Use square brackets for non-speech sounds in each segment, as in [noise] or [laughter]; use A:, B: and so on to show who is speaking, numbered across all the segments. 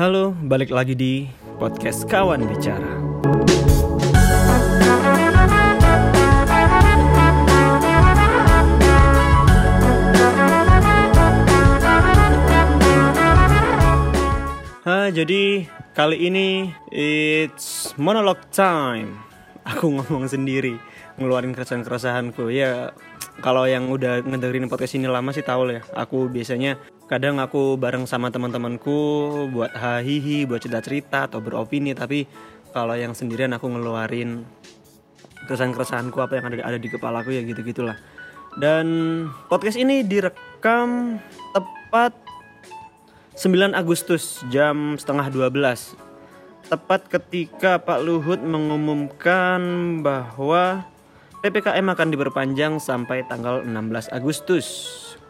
A: Halo, balik lagi di podcast Kawan Bicara. Ah, jadi kali ini it's monologue time. Aku ngomong sendiri, ngeluarin keresahan-keresahanku. Ya, kalau yang udah ngedengerin podcast ini lama sih tahu lah ya. Aku biasanya kadang aku bareng sama teman-temanku buat hahihi, buat cerita-cerita atau beropini, tapi kalau yang sendirian aku ngeluarin keresahan-keresahanku apa yang ada ada di kepalaku ya gitu-gitulah. Dan podcast ini direkam tepat 9 Agustus jam setengah 12 Tepat ketika Pak Luhut mengumumkan bahwa PPKM akan diperpanjang sampai tanggal 16 Agustus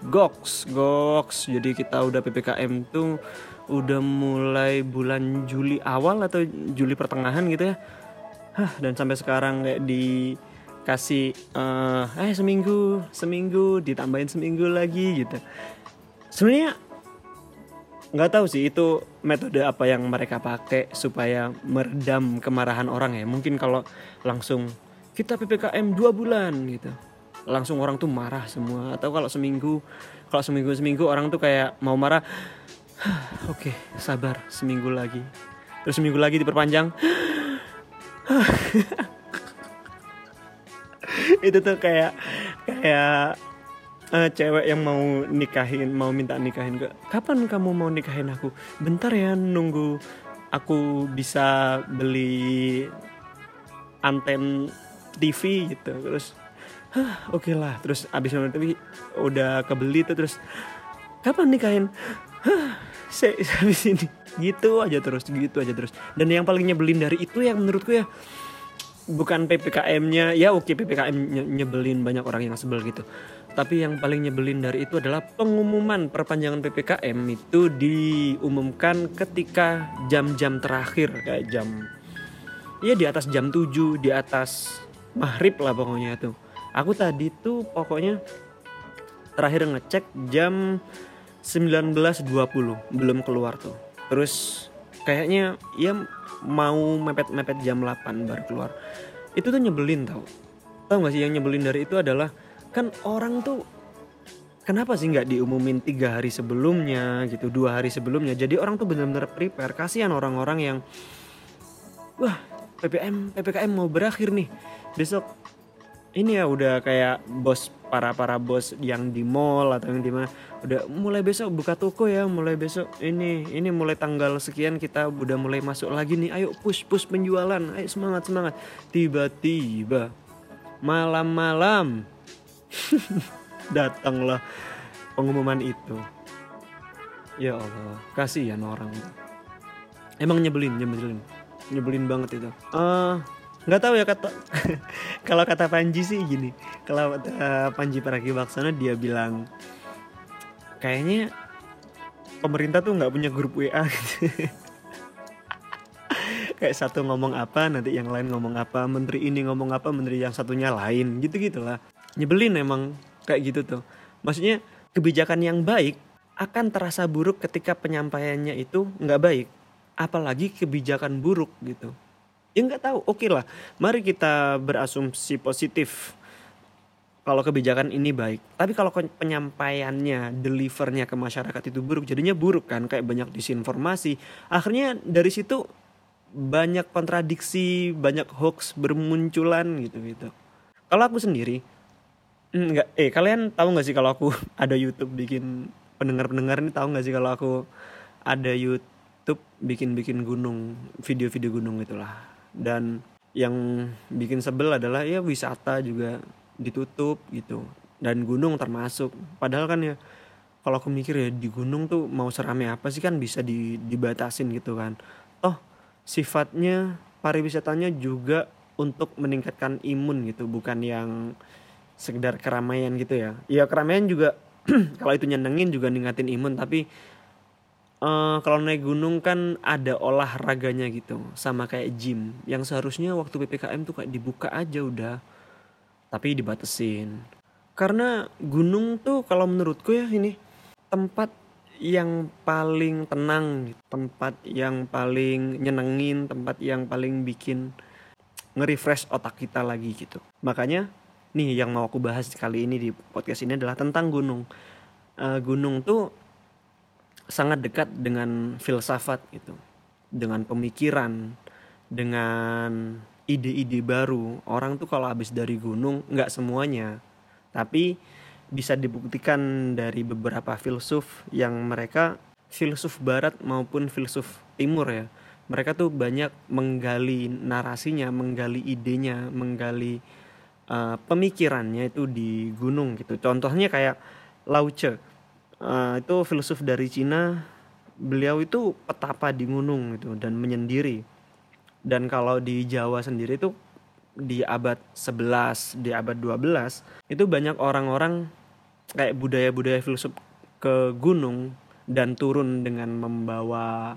A: Goks, goks. Jadi kita udah PPKM tuh udah mulai bulan Juli awal atau Juli pertengahan gitu ya. Hah, Dan sampai sekarang kayak dikasih eh, eh seminggu, seminggu, ditambahin seminggu lagi gitu. Sebenarnya nggak tahu sih itu metode apa yang mereka pakai supaya meredam kemarahan orang ya. Mungkin kalau langsung kita ppkm dua bulan gitu langsung orang tuh marah semua. Atau kalau seminggu kalau seminggu seminggu orang tuh kayak mau marah [sighs] oke sabar seminggu lagi. Terus seminggu lagi diperpanjang [sighs] itu tuh kayak kayak eh, cewek yang mau nikahin mau minta nikahin ke kapan kamu mau nikahin aku? Bentar ya nunggu aku bisa beli anten TV gitu. Terus Hah, oke lah terus abis nonton TV udah kebeli tuh terus kapan nikahin? Hah, saya [laughs] habis ini. Gitu aja terus gitu aja terus. Dan yang paling nyebelin dari itu yang menurutku ya bukan ppkm-nya ya oke ppkm nye- nyebelin banyak orang yang sebel gitu. Tapi yang paling nyebelin dari itu adalah pengumuman perpanjangan ppkm itu diumumkan ketika jam-jam terakhir kayak jam ya di atas jam 7 di atas maghrib lah pokoknya itu aku tadi tuh pokoknya terakhir ngecek jam 19.20 belum keluar tuh. Terus kayaknya ya mau mepet-mepet jam 8 baru keluar. Itu tuh nyebelin tau. Tau gak sih yang nyebelin dari itu adalah kan orang tuh kenapa sih nggak diumumin tiga hari sebelumnya gitu dua hari sebelumnya? Jadi orang tuh benar-benar prepare. Kasihan orang-orang yang wah ppm ppkm mau berakhir nih. Besok ini ya udah kayak bos para para bos yang di mall atau yang di mana. Udah mulai besok buka toko ya mulai besok ini ini mulai tanggal sekian kita udah mulai masuk lagi nih. Ayo push push penjualan ayo semangat semangat. Tiba-tiba malam-malam [laughs] datanglah pengumuman itu. Ya Allah kasihan orang emang nyebelin nyebelin. Nyebelin banget itu. Eh nggak tahu ya kata [laughs] kalau kata Panji sih gini. Kalau kata Panji Pragiwaksono dia bilang kayaknya pemerintah tuh nggak punya grup WA [laughs] kayak satu ngomong apa nanti yang lain ngomong apa menteri ini ngomong apa menteri yang satunya lain. Gitu gitulah. Nyebelin emang kayak gitu tuh. Maksudnya kebijakan yang baik akan terasa buruk ketika penyampaiannya itu nggak baik. Apalagi kebijakan buruk gitu ya nggak tahu. Oke lah. Mari kita berasumsi positif. Kalau kebijakan ini baik. Tapi kalau penyampaiannya delivernya ke masyarakat itu buruk jadinya buruk kan. Kayak banyak disinformasi. Akhirnya dari situ banyak kontradiksi banyak hoax bermunculan gitu gitu. Kalau aku sendiri Enggak, eh kalian tahu nggak sih kalau aku [laughs] ada YouTube bikin pendengar-pendengar ini? Tahu nggak sih kalau aku ada YouTube bikin-bikin gunung, video-video gunung itulah. Dan yang bikin sebel adalah ya wisata juga ditutup gitu. Dan gunung termasuk. Padahal kan ya kalau aku mikir ya di gunung tuh mau serame apa sih kan bisa di, dibatasin gitu kan. Toh sifatnya pariwisatanya juga untuk meningkatkan imun gitu, bukan yang sekedar keramaian gitu ya. Ya keramaian juga [clears throat] kalau itu nyenengin juga ningkatin imun tapi eh, kalau naik gunung kan ada olahraganya gitu sama kayak gym. Yang seharusnya waktu PPKM tuh kayak dibuka aja udah tapi dibatasin. Karena gunung tuh kalau menurutku ya ini tempat yang paling tenang tempat yang paling nyenengin tempat yang paling bikin nge-refresh otak kita lagi gitu. Makanya nih yang mau aku bahas kali ini di podcast ini adalah tentang gunung. Uh, gunung tuh sangat dekat dengan filsafat gitu. Dengan pemikiran dengan ide-ide baru. Orang tuh kalau habis dari gunung nggak semuanya. Tapi bisa dibuktikan dari beberapa filsuf yang mereka filsuf barat maupun filsuf timur ya mereka tuh banyak menggali narasinya menggali idenya menggali uh, pemikirannya itu di gunung gitu. Contohnya kayak Lao Tse uh, itu filsuf dari Cina. Beliau itu petapa di gunung gitu dan menyendiri. Dan kalau di Jawa sendiri tuh di abad 11 di abad 12 itu banyak orang-orang kayak budaya-budaya filsuf ke gunung dan turun dengan membawa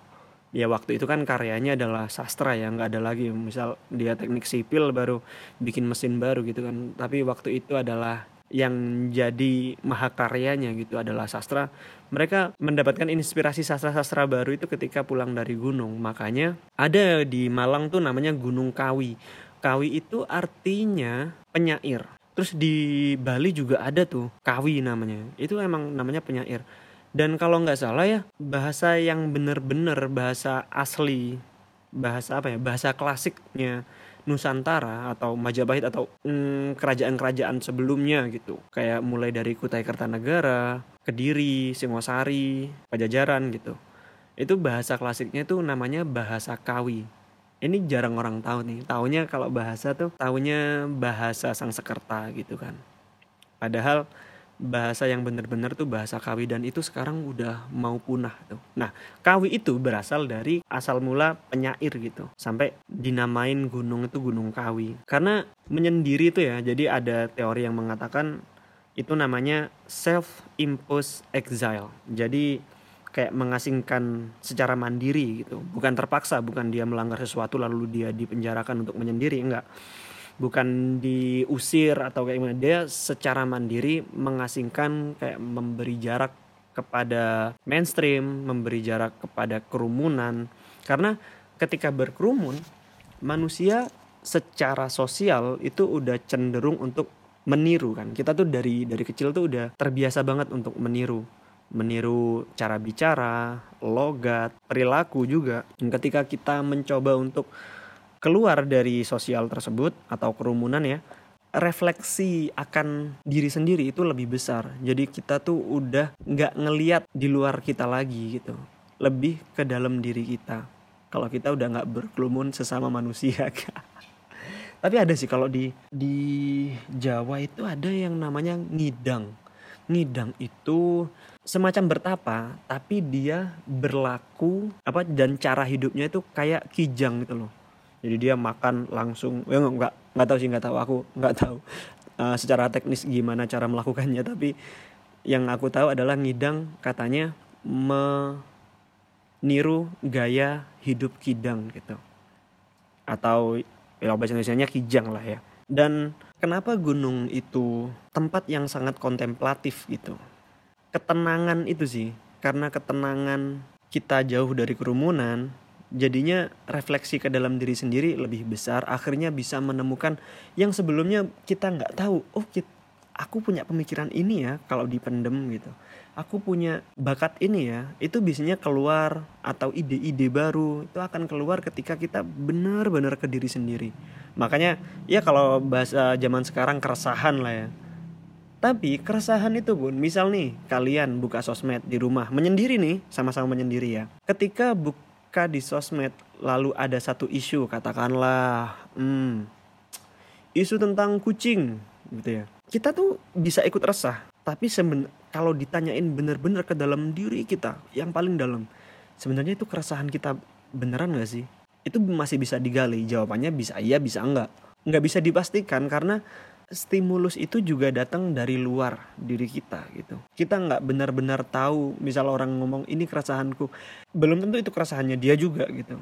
A: ya waktu itu kan karyanya adalah sastra ya nggak ada lagi. Misal dia teknik sipil baru bikin mesin baru gitu kan. Tapi waktu itu adalah yang jadi mahakaryanya gitu adalah sastra mereka mendapatkan inspirasi sastra-sastra baru itu ketika pulang dari gunung makanya ada di Malang tuh namanya Gunung Kawi Kawi itu artinya penyair Terus di Bali juga ada tuh kawi namanya. Itu emang namanya penyair. Dan kalau nggak salah ya bahasa yang bener-bener bahasa asli bahasa apa ya bahasa klasiknya Nusantara atau Majapahit atau kerajaan kerajaan-kerajaan sebelumnya gitu. Kayak mulai dari Kutai Kartanegara, Kediri, Singosari, Pajajaran gitu. Itu bahasa klasiknya itu namanya bahasa Kawi. Ini jarang orang tahu nih. Taunya kalau bahasa tuh taunya bahasa Sangsekerta gitu kan. Padahal bahasa yang benar-benar tuh bahasa Kawi dan itu sekarang udah mau punah tuh. Nah, Kawi itu berasal dari asal mula penyair gitu. Sampai dinamain gunung itu Gunung Kawi. Karena menyendiri itu ya. Jadi ada teori yang mengatakan itu namanya self imposed exile. Jadi kayak mengasingkan secara mandiri gitu bukan terpaksa bukan dia melanggar sesuatu lalu dia dipenjarakan untuk menyendiri enggak bukan diusir atau kayak gimana. Dia secara mandiri mengasingkan kayak memberi jarak kepada mainstream memberi jarak kepada kerumunan. Karena ketika berkerumun manusia secara sosial itu udah cenderung untuk meniru kan. Kita tuh dari dari kecil tuh udah terbiasa banget untuk meniru. Meniru cara bicara, logat, perilaku juga. Dan ketika kita mencoba untuk keluar dari sosial tersebut atau kerumunan ya, refleksi akan diri sendiri itu lebih besar. Jadi kita tuh udah nggak ngeliat di luar kita lagi gitu, lebih ke dalam diri kita. Kalau kita udah nggak berkerumun sesama manusia, [laughs] Tapi ada sih kalau di di Jawa itu ada yang namanya ngidang. Ngidang itu semacam bertapa tapi dia berlaku apa dan cara hidupnya itu kayak kijang gitu loh jadi dia makan langsung ya nggak nggak tahu sih nggak tahu. Aku nggak tahu uh, secara teknis gimana cara melakukannya. Tapi yang aku tahu adalah ngidang katanya meniru gaya hidup kidang gitu. Atau ya bahasa Indonesia kijang lah ya. Dan kenapa gunung itu tempat yang sangat kontemplatif gitu? Ketenangan itu sih karena ketenangan kita jauh dari kerumunan jadinya refleksi ke dalam diri sendiri lebih besar akhirnya bisa menemukan yang sebelumnya kita nggak tahu oh kita, aku punya pemikiran ini ya kalau dipendem gitu. Aku punya bakat ini ya itu biasanya keluar atau ide-ide baru itu akan keluar ketika kita benar-benar ke diri sendiri. Makanya ya kalau bahasa zaman sekarang keresahan lah ya. Tapi keresahan itu pun, misal nih kalian buka sosmed di rumah, menyendiri nih, sama-sama menyendiri ya. Ketika buka di sosmed, lalu ada satu isu, katakanlah, hmm, isu tentang kucing, gitu ya. Kita tuh bisa ikut resah, tapi seben kalau ditanyain bener-bener ke dalam diri kita, yang paling dalam, sebenarnya itu keresahan kita beneran gak sih? Itu masih bisa digali, jawabannya bisa iya, bisa enggak. Nggak bisa dipastikan karena stimulus itu juga datang dari luar diri kita gitu. Kita nggak benar-benar tahu, misal orang ngomong ini keresahanku, belum tentu itu keresahannya dia juga gitu.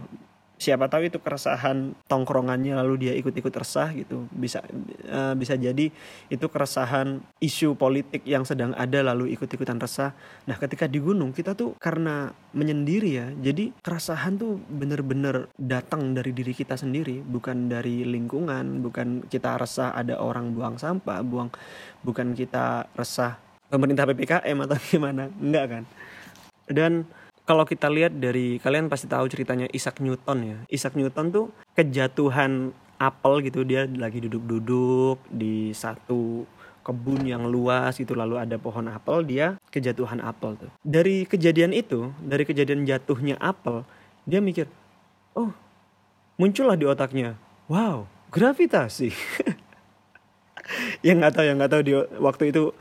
A: Siapa tahu itu keresahan tongkrongannya lalu dia ikut-ikut resah gitu. Bisa uh, bisa jadi itu keresahan isu politik yang sedang ada lalu ikut-ikutan resah. Nah ketika di gunung kita tuh karena menyendiri ya. Jadi keresahan tuh bener-bener datang dari diri kita sendiri. Bukan dari lingkungan bukan kita resah ada orang buang sampah buang bukan kita resah pemerintah PPKM atau [laughs] gimana. Enggak kan? Dan kalau kita lihat dari kalian pasti tahu ceritanya Isaac Newton ya. Isaac Newton tuh kejatuhan apel gitu dia lagi duduk-duduk di satu kebun yang luas itu lalu ada pohon apel dia kejatuhan apel tuh. Dari kejadian itu, dari kejadian jatuhnya apel, dia mikir, "Oh, muncullah di otaknya. Wow, gravitasi." [laughs] yang nggak tahu yang nggak tahu di waktu itu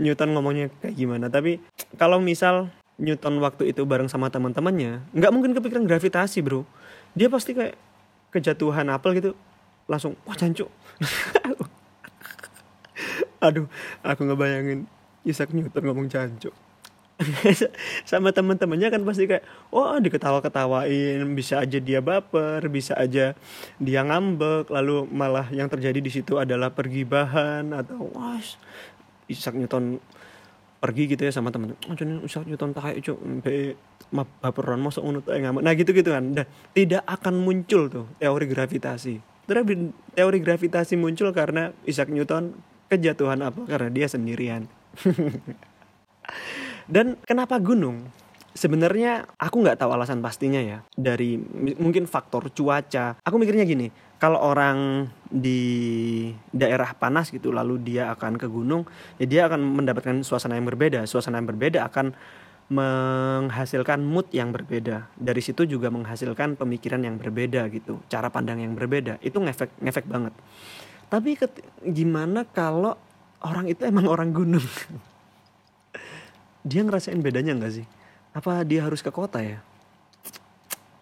A: Newton ngomongnya kayak gimana tapi kalau misal Newton waktu itu bareng sama teman-temannya nggak mungkin kepikiran gravitasi bro. Dia pasti kayak kejatuhan apel gitu langsung wah cancuk [laughs] aduh aku ngebayangin Isaac Newton ngomong cancuk [laughs] sama teman-temannya kan pasti kayak oh diketawa-ketawain bisa aja dia baper bisa aja dia ngambek. Lalu malah yang terjadi di situ adalah pergibahan atau wah Isaac Newton pergi gitu ya sama temen. Oh jadi usah nyuton tak cuk. Be baperan masuk ngono ngamuk. Nah gitu gitu kan. Dan tidak akan muncul tuh teori gravitasi. Teori teori gravitasi muncul karena Isaac Newton kejatuhan apa? Karena dia sendirian. [laughs] Dan kenapa gunung? Sebenarnya aku nggak tahu alasan pastinya ya. Dari mungkin faktor cuaca. Aku mikirnya gini kalau orang di daerah panas gitu lalu dia akan ke gunung ya dia akan mendapatkan suasana yang berbeda. Suasana yang berbeda akan menghasilkan mood yang berbeda. Dari situ juga menghasilkan pemikiran yang berbeda gitu cara pandang yang berbeda. Itu ngefek ngefek banget. Tapi gimana kalau orang itu emang orang gunung? [laughs] Dia ngerasain bedanya nggak sih? Apa dia harus ke kota ya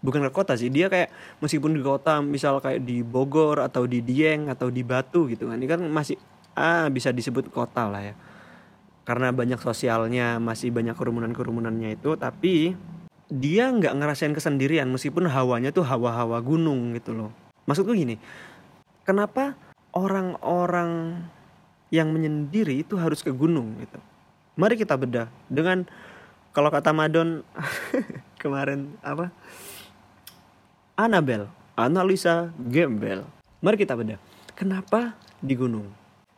A: bukan ke kota sih dia kayak meskipun di kota misal kayak di Bogor atau di Dieng atau di Batu gitu kan ini kan masih ah bisa disebut kota lah ya. Karena banyak sosialnya masih banyak kerumunan kerumunannya itu tapi dia nggak ngerasain kesendirian meskipun hawanya tuh hawa-hawa gunung gitu loh. Maksudku gini kenapa orang-orang yang menyendiri itu harus ke gunung gitu? Mari kita bedah dengan kalau kata Madon [laughs] kemarin apa Anabel, analisa gembel. Mari kita bedah. Kenapa di gunung?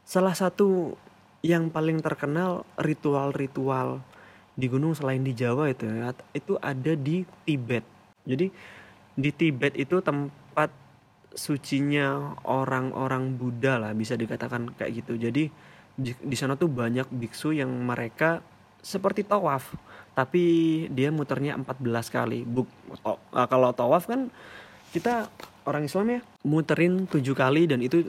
A: Salah satu yang paling terkenal ritual-ritual di gunung selain di Jawa itu ya, itu ada di Tibet. Jadi di Tibet itu tempat sucinya orang-orang Buddha lah bisa dikatakan kayak gitu. Jadi di, di sana tuh banyak biksu yang mereka seperti tawaf tapi dia muternya 14 kali. Buk, to, uh, kalau tawaf kan kita orang Islam ya muterin tujuh kali dan itu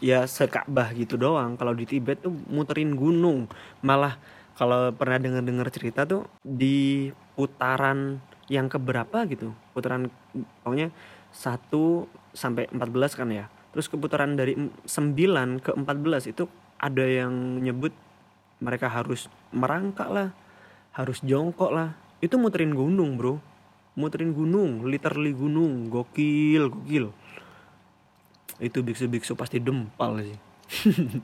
A: ya sekabah gitu doang. Kalau di Tibet tuh muterin gunung. Malah kalau pernah dengar dengar cerita tuh di putaran yang keberapa gitu. Putaran pokoknya 1 sampai 14 kan ya. Terus keputaran dari 9 ke 14 itu ada yang nyebut mereka harus merangkak lah harus jongkok lah. Itu muterin gunung bro. Muterin gunung literally gunung. Gokil gokil. Itu biksu-biksu pasti dempal sih. [laughs]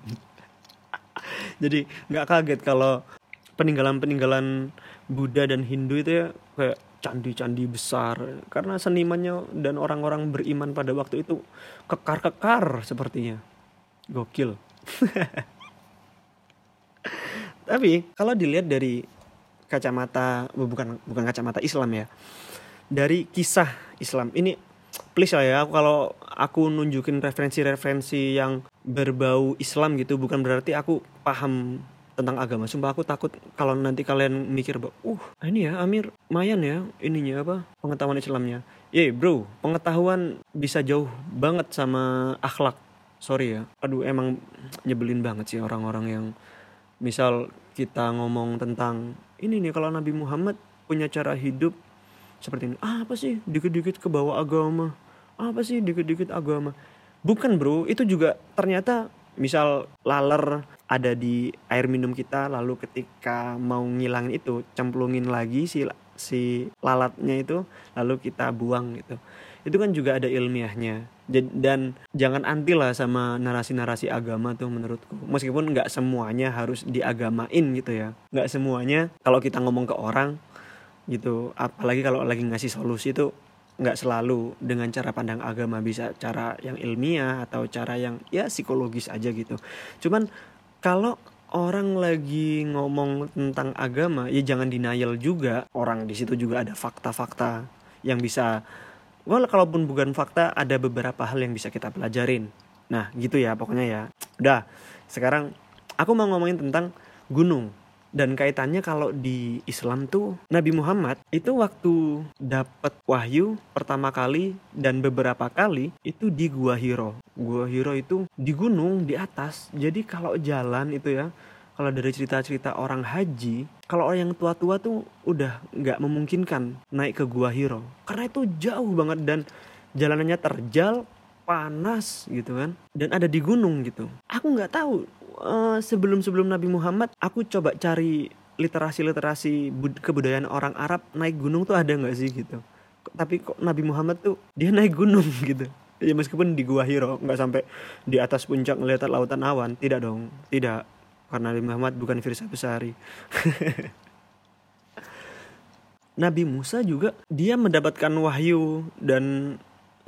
A: Jadi nggak kaget kalau peninggalan-peninggalan Buddha dan Hindu itu ya kayak candi-candi besar. Karena senimannya dan orang-orang beriman pada waktu itu kekar-kekar sepertinya. Gokil. [laughs] Tapi kalau dilihat dari kacamata bukan bukan kacamata Islam ya. Dari kisah Islam ini please lah ya kalau aku nunjukin referensi-referensi yang berbau Islam gitu bukan berarti aku paham tentang agama. Sumpah aku takut kalau nanti kalian mikir uh ini ya Amir mayan ya ininya apa pengetahuan Islamnya. Ye yeah, bro, pengetahuan bisa jauh banget sama akhlak. Sorry ya, aduh emang nyebelin banget sih orang-orang yang misal kita ngomong tentang ini nih kalau Nabi Muhammad punya cara hidup seperti ini. Ah, apa sih dikit-dikit ke bawah agama? Apa sih dikit-dikit agama? Bukan bro. Itu juga ternyata misal laler ada di air minum kita lalu ketika mau ngilangin itu cemplungin lagi si si lalatnya itu lalu kita buang gitu. Itu kan juga ada ilmiahnya. Dan jangan anti lah sama narasi-narasi agama tuh menurutku. Meskipun nggak semuanya harus diagamain gitu ya. Nggak semuanya kalau kita ngomong ke orang gitu apalagi kalau lagi ngasih solusi tuh nggak selalu dengan cara pandang agama bisa cara yang ilmiah atau cara yang ya psikologis aja gitu. Cuman kalau orang lagi ngomong tentang agama ya jangan denial juga. Orang di situ juga ada fakta-fakta yang bisa well kalaupun bukan fakta ada beberapa hal yang bisa kita pelajarin. Nah gitu ya pokoknya ya. Udah sekarang aku mau ngomongin tentang gunung dan kaitannya kalau di Islam tuh Nabi Muhammad itu waktu dapat wahyu pertama kali dan beberapa kali itu di Gua Hiro. Gua Hiro itu di gunung di atas. Jadi kalau jalan itu ya kalau dari cerita-cerita orang haji, kalau orang yang tua-tua tuh udah nggak memungkinkan naik ke Gua Hiro karena itu jauh banget dan jalanannya terjal, panas gitu kan, dan ada di gunung gitu. Aku nggak tahu uh, sebelum sebelum Nabi Muhammad, aku coba cari literasi-literasi kebudayaan orang Arab naik gunung tuh ada nggak sih gitu. Tapi kok Nabi Muhammad tuh dia naik gunung [laughs] gitu ya meskipun di Gua Hiro nggak sampai di atas puncak ngeliat lautan awan tidak dong tidak karena Nabi Muhammad bukan Firsa Besari. [laughs] Nabi Musa juga dia mendapatkan wahyu dan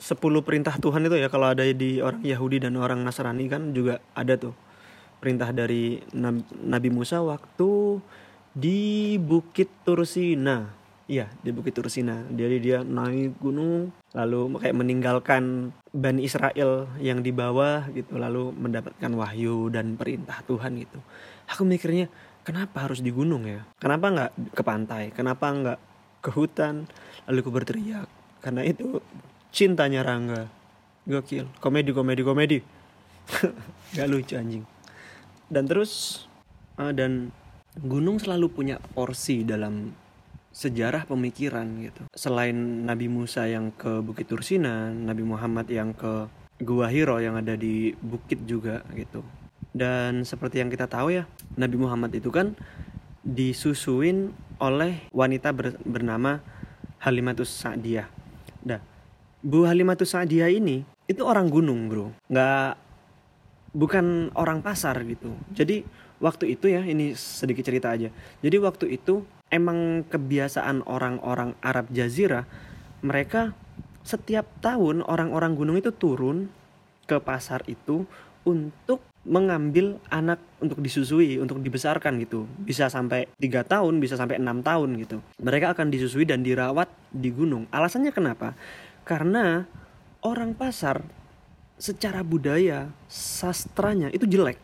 A: 10 perintah Tuhan itu ya kalau ada di orang Yahudi dan orang Nasrani kan juga ada tuh perintah dari Nabi Musa waktu di Bukit Tursina. Iya, di Bukit Tursina. Jadi dia naik gunung lalu kayak meninggalkan Bani Israel yang di bawah gitu lalu mendapatkan wahyu dan perintah Tuhan gitu. Aku mikirnya kenapa harus di gunung ya? Kenapa nggak ke pantai? Kenapa nggak ke hutan? Lalu aku berteriak karena itu cintanya Rangga. Gokil. Komedi komedi komedi. [laughs] Gak lucu anjing dan terus uh, dan gunung selalu punya porsi dalam sejarah pemikiran gitu. Selain Nabi Musa yang ke Bukit Tursina, Nabi Muhammad yang ke Gua Hiro yang ada di bukit juga gitu. Dan seperti yang kita tahu ya, Nabi Muhammad itu kan disusuin oleh wanita ber, bernama Halimatus Sa'diyah. Nah, Bu Halimatus Sa'diyah ini itu orang gunung, Bro. Nggak bukan orang pasar gitu. Jadi waktu itu ya, ini sedikit cerita aja. Jadi waktu itu emang kebiasaan orang-orang Arab Jazirah mereka setiap tahun orang-orang gunung itu turun ke pasar itu untuk mengambil anak untuk disusui untuk dibesarkan gitu bisa sampai tiga tahun bisa sampai enam tahun gitu mereka akan disusui dan dirawat di gunung alasannya kenapa karena orang pasar secara budaya sastranya itu jelek.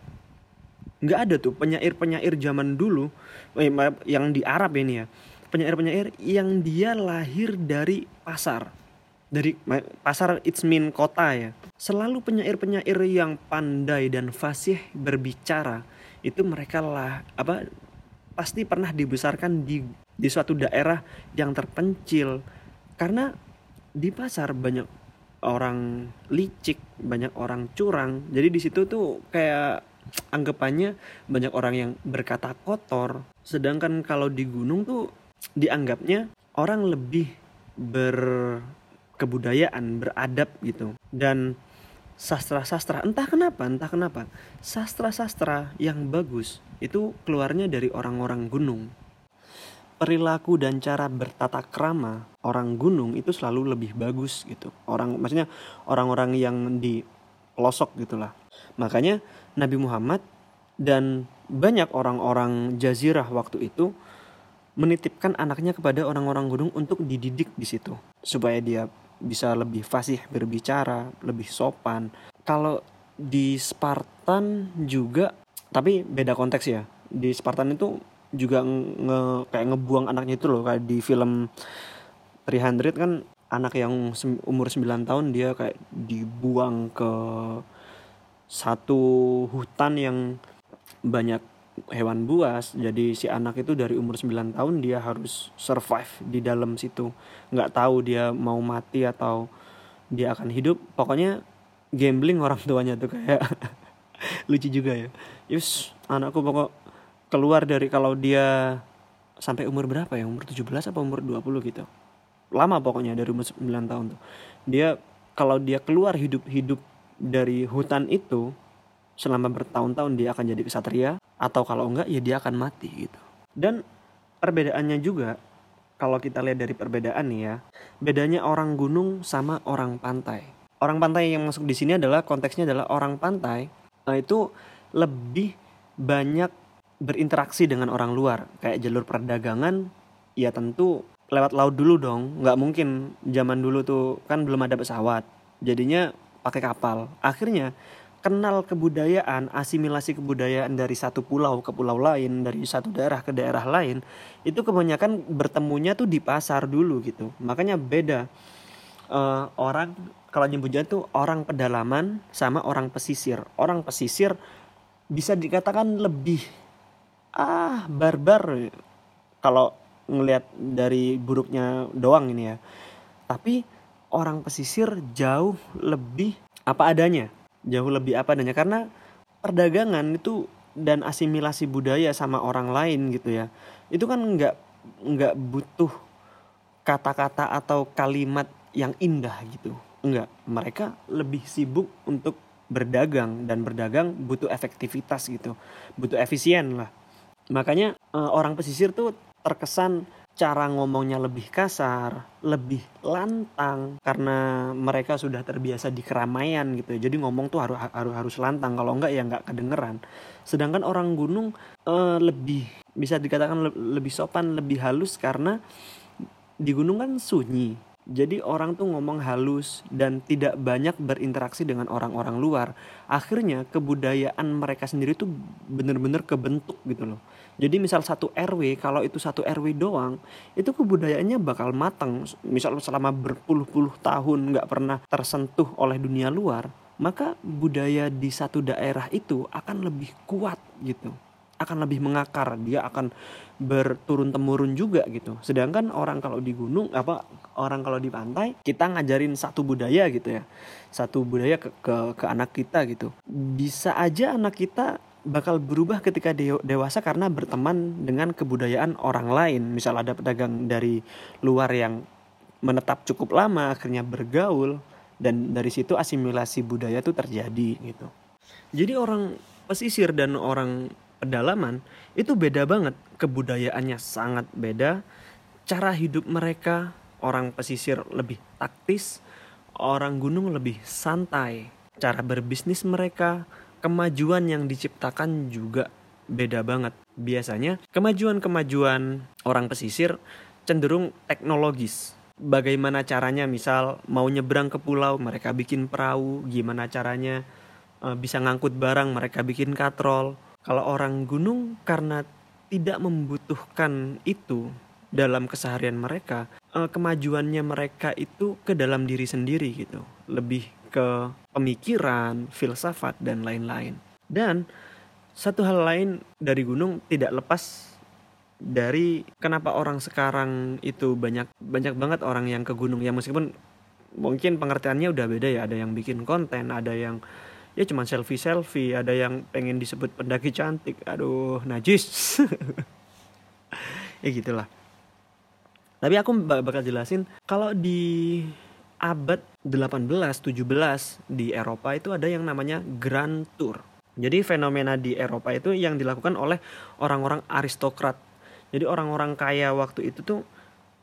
A: Nggak ada tuh penyair-penyair zaman dulu eh, yang di Arab ini ya. Penyair-penyair yang dia lahir dari pasar. Dari pasar it's mean kota ya. Selalu penyair-penyair yang pandai dan fasih berbicara itu mereka lah apa pasti pernah dibesarkan di di suatu daerah yang terpencil. Karena di pasar banyak orang licik banyak orang curang. Jadi di situ tuh kayak anggapannya banyak orang yang berkata kotor. Sedangkan kalau di gunung tuh dianggapnya orang lebih berkebudayaan beradab gitu. Dan sastra-sastra entah kenapa entah kenapa sastra-sastra yang bagus itu keluarnya dari orang-orang gunung perilaku dan cara bertata krama orang gunung itu selalu lebih bagus gitu orang maksudnya orang-orang yang di pelosok gitulah makanya Nabi Muhammad dan banyak orang-orang jazirah waktu itu menitipkan anaknya kepada orang-orang gunung untuk dididik di situ supaya dia bisa lebih fasih berbicara, lebih sopan. Kalau di Spartan juga tapi beda konteks ya. Di Spartan itu juga nge, kayak ngebuang anaknya itu loh. Kayak di film 300 kan anak yang umur 9 tahun dia kayak dibuang ke satu hutan yang banyak hewan buas. Jadi si anak itu dari umur 9 tahun dia harus survive di dalam situ. Nggak tahu dia mau mati atau dia akan hidup. Pokoknya gambling orang tuanya tuh kayak [laughs] lucu juga ya. Yus anakku pokok keluar dari kalau dia sampai umur berapa ya? Umur 17 apa umur 20 gitu? Lama pokoknya dari umur 9 tahun tuh. Dia kalau dia keluar hidup-hidup dari hutan itu selama bertahun-tahun dia akan jadi kesatria atau kalau enggak ya dia akan mati gitu. Dan perbedaannya juga kalau kita lihat dari perbedaan nih ya bedanya orang gunung sama orang pantai. Orang pantai yang masuk di sini adalah konteksnya adalah orang pantai nah itu lebih banyak berinteraksi dengan orang luar. Kayak jalur perdagangan ya tentu lewat laut dulu dong. Nggak mungkin zaman dulu tuh kan belum ada pesawat. Jadinya pakai kapal. Akhirnya kenal kebudayaan, asimilasi kebudayaan dari satu pulau ke pulau lain, dari satu daerah ke daerah lain, itu kebanyakan bertemunya tuh di pasar dulu gitu. Makanya beda. Uh, orang kalau nyebutnya tuh orang pedalaman sama orang pesisir. Orang pesisir bisa dikatakan lebih ah barbar. Kalau ngelihat dari buruknya doang ini ya. Tapi orang pesisir jauh lebih apa adanya. Jauh lebih apa adanya. Karena perdagangan itu dan asimilasi budaya sama orang lain gitu ya. Itu kan nggak nggak butuh kata-kata atau kalimat yang indah gitu. Enggak mereka lebih sibuk untuk berdagang. Dan berdagang butuh efektivitas gitu. Butuh efisien lah makanya eh, orang pesisir tuh terkesan cara ngomongnya lebih kasar, lebih lantang karena mereka sudah terbiasa di keramaian gitu. Jadi ngomong tuh harus harus harus lantang kalau enggak ya enggak kedengeran. Sedangkan orang gunung uh, lebih bisa dikatakan le lebih sopan, lebih halus karena di gunung kan sunyi. Jadi orang tuh ngomong halus dan tidak banyak berinteraksi dengan orang-orang luar. Akhirnya kebudayaan mereka sendiri tuh bener-bener kebentuk gitu loh jadi misal satu RW, kalau itu satu RW doang, itu kebudayaannya bakal matang. Misal selama berpuluh-puluh tahun nggak pernah tersentuh oleh dunia luar, maka budaya di satu daerah itu akan lebih kuat gitu. Akan lebih mengakar dia akan berturun temurun juga gitu. Sedangkan orang kalau di gunung apa orang kalau di pantai kita ngajarin satu budaya gitu ya. Satu budaya ke, ke ke anak kita gitu. Bisa aja anak kita bakal berubah ketika dewasa karena berteman dengan kebudayaan orang lain. Misal ada pedagang dari luar yang menetap cukup lama akhirnya bergaul dan dari situ asimilasi budaya itu terjadi gitu. Jadi orang pesisir dan orang pedalaman itu beda banget kebudayaannya sangat beda cara hidup mereka orang pesisir lebih taktis orang gunung lebih santai cara berbisnis mereka kemajuan yang diciptakan juga beda banget. Biasanya kemajuan-kemajuan orang pesisir cenderung teknologis. Bagaimana caranya misal mau nyebrang ke pulau mereka bikin perahu, gimana caranya e, bisa ngangkut barang mereka bikin katrol. Kalau orang gunung karena tidak membutuhkan itu dalam keseharian mereka, e, kemajuannya mereka itu ke dalam diri sendiri gitu. Lebih ke pemikiran, filsafat dan lain-lain. Dan satu hal lain dari gunung tidak lepas dari kenapa orang sekarang itu banyak banyak banget orang yang ke gunung. Ya meskipun mungkin pengertiannya udah beda ya. Ada yang bikin konten ada yang ya cuma selfie selfie ada yang pengen disebut pendaki cantik. Aduh najis. [laughs] Ya gitulah. Tapi aku bakal jelasin kalau di abad 18, 17 di Eropa itu ada yang namanya Grand Tour. Jadi fenomena di Eropa itu yang dilakukan oleh orang-orang aristokrat. Jadi orang-orang kaya waktu itu tuh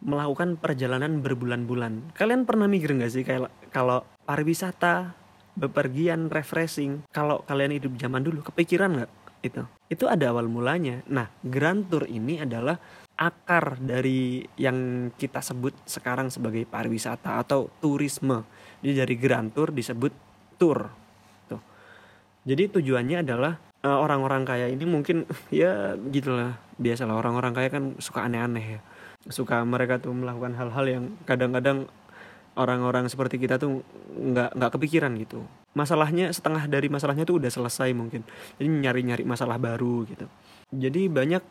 A: melakukan perjalanan berbulan-bulan. Kalian pernah mikir nggak sih kayak kalau pariwisata, bepergian, refreshing, kalau kalian hidup zaman dulu, kepikiran nggak itu? Itu ada awal mulanya. Nah, Grand Tour ini adalah akar dari yang kita sebut sekarang sebagai pariwisata atau turisme. Jadi dari Grand Tour disebut tour. Tuh. Jadi tujuannya adalah uh, orang-orang kaya ini mungkin [laughs] ya gitulah biasalah orang-orang kaya kan suka aneh-aneh ya. Suka mereka tuh melakukan hal-hal yang kadang-kadang orang-orang seperti kita tuh nggak nggak kepikiran gitu. Masalahnya setengah dari masalahnya tuh udah selesai mungkin. Jadi nyari-nyari masalah baru gitu. Jadi banyak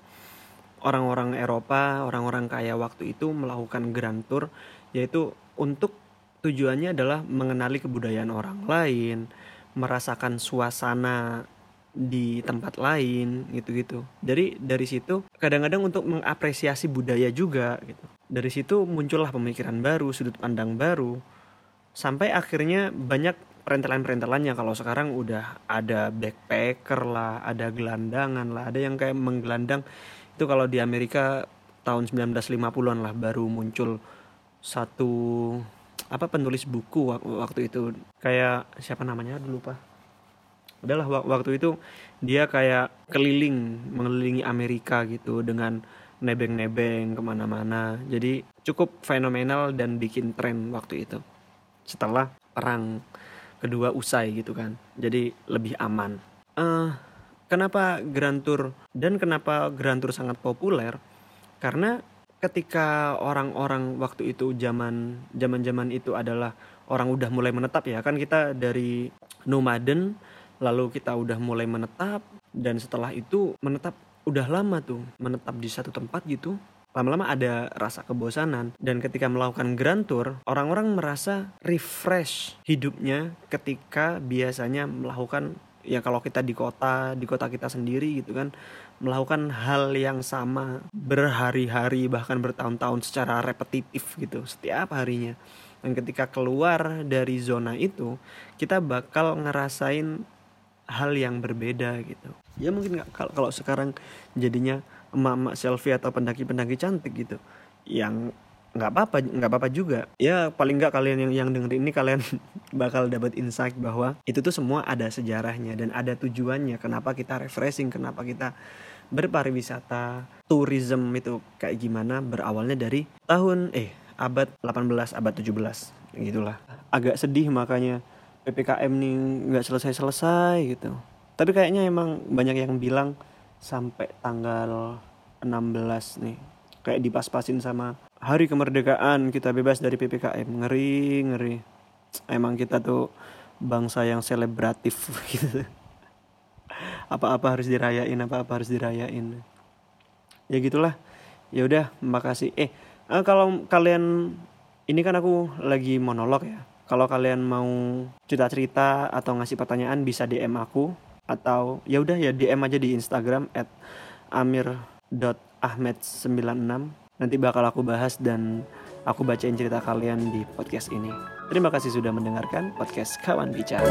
A: orang-orang Eropa, orang-orang kaya waktu itu melakukan grand tour yaitu untuk tujuannya adalah mengenali kebudayaan orang lain, merasakan suasana di tempat lain gitu-gitu. Dari dari situ kadang-kadang untuk mengapresiasi budaya juga gitu. Dari situ muncullah pemikiran baru, sudut pandang baru. Sampai akhirnya banyak perintelan-perintelannya kalau sekarang udah ada backpacker lah, ada gelandangan lah, ada yang kayak menggelandang itu kalau di Amerika tahun 1950-an lah baru muncul satu apa penulis buku waktu itu. Kayak siapa namanya? Dulu pak udahlah waktu itu dia kayak keliling mengelilingi Amerika gitu dengan nebeng-nebeng ke mana-mana. Jadi cukup fenomenal dan bikin tren waktu itu. Setelah perang kedua usai gitu kan. Jadi lebih aman. Uh, kenapa Grand Tour dan kenapa Grand Tour sangat populer? Karena ketika orang-orang waktu itu zaman zaman zaman itu adalah orang udah mulai menetap ya kan kita dari nomaden lalu kita udah mulai menetap dan setelah itu menetap udah lama tuh menetap di satu tempat gitu lama-lama ada rasa kebosanan. Dan ketika melakukan grand tour orang-orang merasa refresh hidupnya ketika biasanya melakukan ya kalau kita di kota di kota kita sendiri gitu kan melakukan hal yang sama berhari-hari bahkan bertahun-tahun secara repetitif gitu setiap harinya. Dan ketika keluar dari zona itu kita bakal ngerasain hal yang berbeda gitu. Ya mungkin nggak kalau sekarang jadinya emak-emak selfie atau pendaki-pendaki cantik gitu yang nggak apa-apa nggak apa-apa juga ya paling nggak kalian yang yang dengerin ini kalian [laughs] bakal dapat insight bahwa itu tuh semua ada sejarahnya dan ada tujuannya kenapa kita refreshing kenapa kita berpariwisata tourism itu kayak gimana berawalnya dari tahun eh abad 18 abad 17 gitulah agak sedih makanya PPKM nih nggak selesai-selesai gitu. Tapi kayaknya emang banyak yang bilang sampai tanggal 16 nih. Kayak dipas-pasin sama hari kemerdekaan kita bebas dari PPKM. Ngeri, ngeri. Emang kita tuh bangsa yang selebratif [laughs] gitu. Apa-apa harus dirayain, apa-apa harus dirayain. Ya gitulah. Ya udah, makasih. Eh, eh kalau kalian ini kan aku lagi monolog ya kalau kalian mau cerita-cerita atau ngasih pertanyaan bisa DM aku atau ya udah ya DM aja di Instagram at amir.ahmed96 nanti bakal aku bahas dan aku bacain cerita kalian di podcast ini. Terima kasih sudah mendengarkan podcast kawan bicara